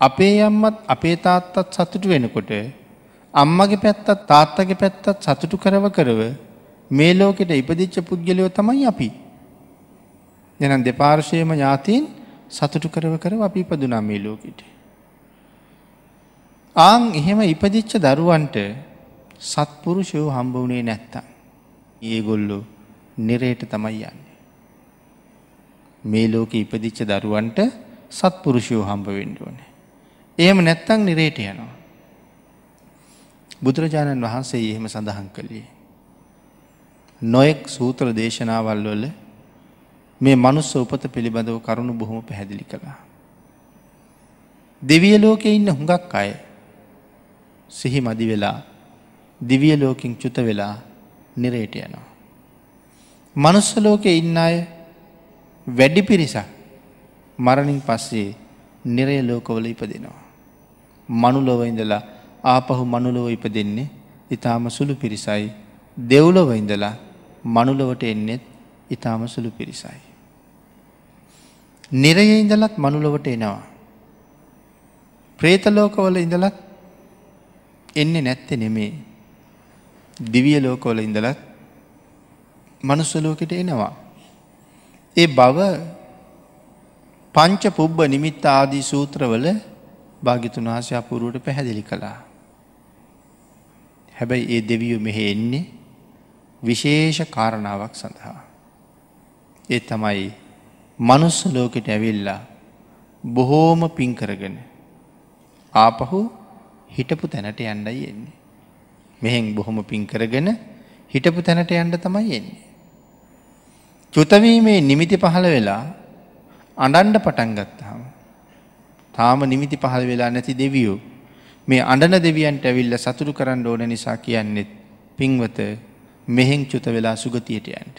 අපේ අම්මත් අපේ තාත්තත් සතුටු වෙනකොට අම්මගේ පැත්තත් තාත්තගේ පැත්තත් සතුටු කරව කරව මේ ලෝකෙට ඉපදිච්ච පුද්ගලයෝ තමයි අපි. දෙනම් දෙපාර්ශයම ඥාතීන් සතුටු කරව කරව අපි ඉපදුනා මේ ලෝකෙට. ආං එහෙම ඉපදිච්ච දරුවන්ට සත්පුරුෂයෝ හම්බ වනේ නැත්තම්. ඒගොල්ලු නිරේට තමයි යන්නේ. මේ ලෝක ඉපදිච්ච දරුවන්ට සත්පුරුෂයෝ හම්බ වෙන්ඩ ඕනේ. එහෙම නැත්තං නිරේට යනවා. බුදුරජාණන් වහන්සේ එහෙම සඳහන් කළේ. නොයෙක් සූත්‍ර දේශනාවල් වල මේ මනුස්ස උපත පිළිබඳව කරුණු බොහොම පැහැදිලි කළා. දෙවිය ලෝකෙ ඉන්න හුඟක් අය සිහි මදි වෙලා දිවිය ලෝකින් චුත වෙලා නිරේට යනවා. මනුස්ස ලෝකෙ ඉන්න අය වැඩි පිරිසක් මරණින් පස්සේ නිරය ලෝකවල ඉපදෙනවා. මනුලොව ඉඳලා ආපහු මනුලොව ඉප දෙන්නේ ඉතාම සුළු පිරිසයි දෙව්ලොව ඉඳලා මනුලොවට එන්නෙත් ඉතාම සුළු පිරිසයි. නිරය ඉඳලත් මනුලොවට එනවා. ප්‍රේතලෝකවල ඉඳලත් එන්නේ නැත්ත නෙමේ. දිවිය ලෝකවල ඉඳලත් මනුස්සලෝකට එනවා. ඒ බව පංච පුබ්බ නිමිත්ත ආදී සූත්‍රවල භාගිතුන් වහසයා පුරුවට පැහැදිලි කළා. හැබැයි ඒ දෙවියු මෙහෙ එන්නේ විශේෂ කාරණාවක් සඳහා. ඒ තමයි මනුස්ස ලෝකෙට ඇවිල්ලා බොහෝම පින් කරගෙන ආපහු හිටපු තැනට යන්ඩයි එන්නේ. මෙහෙන් බොහොම පින් කරගෙන හිටපු තැනට යන්ඩ තමයි එන්නේ. චුතවීමේ නිමිති පහළ වෙලා අඩන්ඩ පටන් ගත්තාම. තාම නිමිති පහළ වෙලා නැති දෙවියෝ. මේ අඩන දෙවියන්ට ඇවිල්ල සතුරු කරන්න ඕන නිසා කියන්නෙත් පින්වත මෙහෙන් චුත වෙලා සුගතියට යන්ට.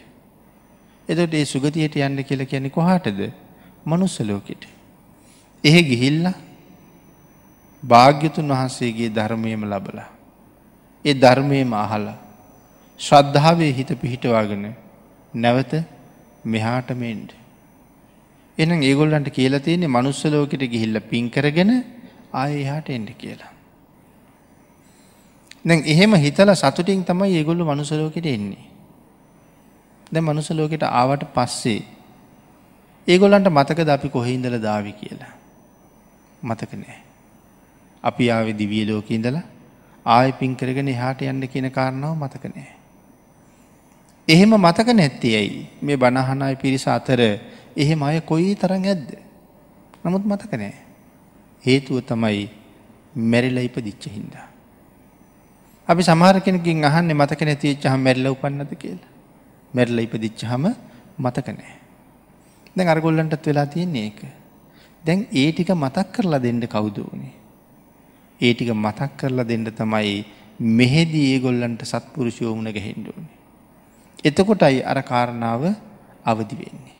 එතට ඒ සුගතියට යන්න කියල කියන්නේ කොහාටද මනුස්සලෝකෙට. එහෙ ගිහිල්ල භාග්‍යතුන් වහන්සේගේ ධර්මයම ලබලා. ඒ ධර්මයම අහලා ශ්‍රද්ධාවේ හිත පිහිටවාගෙන නැවත මෙහාට මෙන්ඩ. එනම් ඒගොල්ලන්ට කියලා තියෙන්නේ මනුස්සලෝකට ගිහිල්ල පින් කරගෙන ආය එහාට එන්ඩ කියලා. දැන් එහෙම හිතල සතුටින් තමයි ඒගොල්ලු මනුසලෝකට එන්නේ. දැ මනුසලෝකට ආවට පස්සේ ඒගොල්ලන්ට මතකද අපි කොහෙඉඳල දාවි කියලා. මතක නෑ. අපි ආවෙ දිවිය ලෝක ඉඳලා ආය පින් කරගෙන එහාට යන්න කියන කාරණාව මතක නෑ. එහෙම මතක නැත්ති ඇයි මේ බණහනයි පිරිස අතර එහෙම අය කොයි තරන් ඇද්ද. නමුත් මතක නෑ. හේතුව තමයි මැරිල ඉපදිච්ච හින්දා. අපි සමහර කෙනකින් අහන්න මතක නැතිච්ච හම මැරිල උපන්නද කියලා. මැරිල ඉපදිච්ච හම මතක නෑ. දැන් අරගොල්ලන්ටත් වෙලා තියෙන්නේ ඒක. දැන් ඒ ටික මතක් කරලා දෙන්න කවුදෝනේ. ඒ ටික මතක් කරලා දෙන්න තමයි මෙහෙදී ඒගොල්ලන්ට සත්පුරුෂයෝමුණ ගැහෙන්ඩෝනේ. එතකොටයි අර කාරණාව අවදි වෙන්නේ.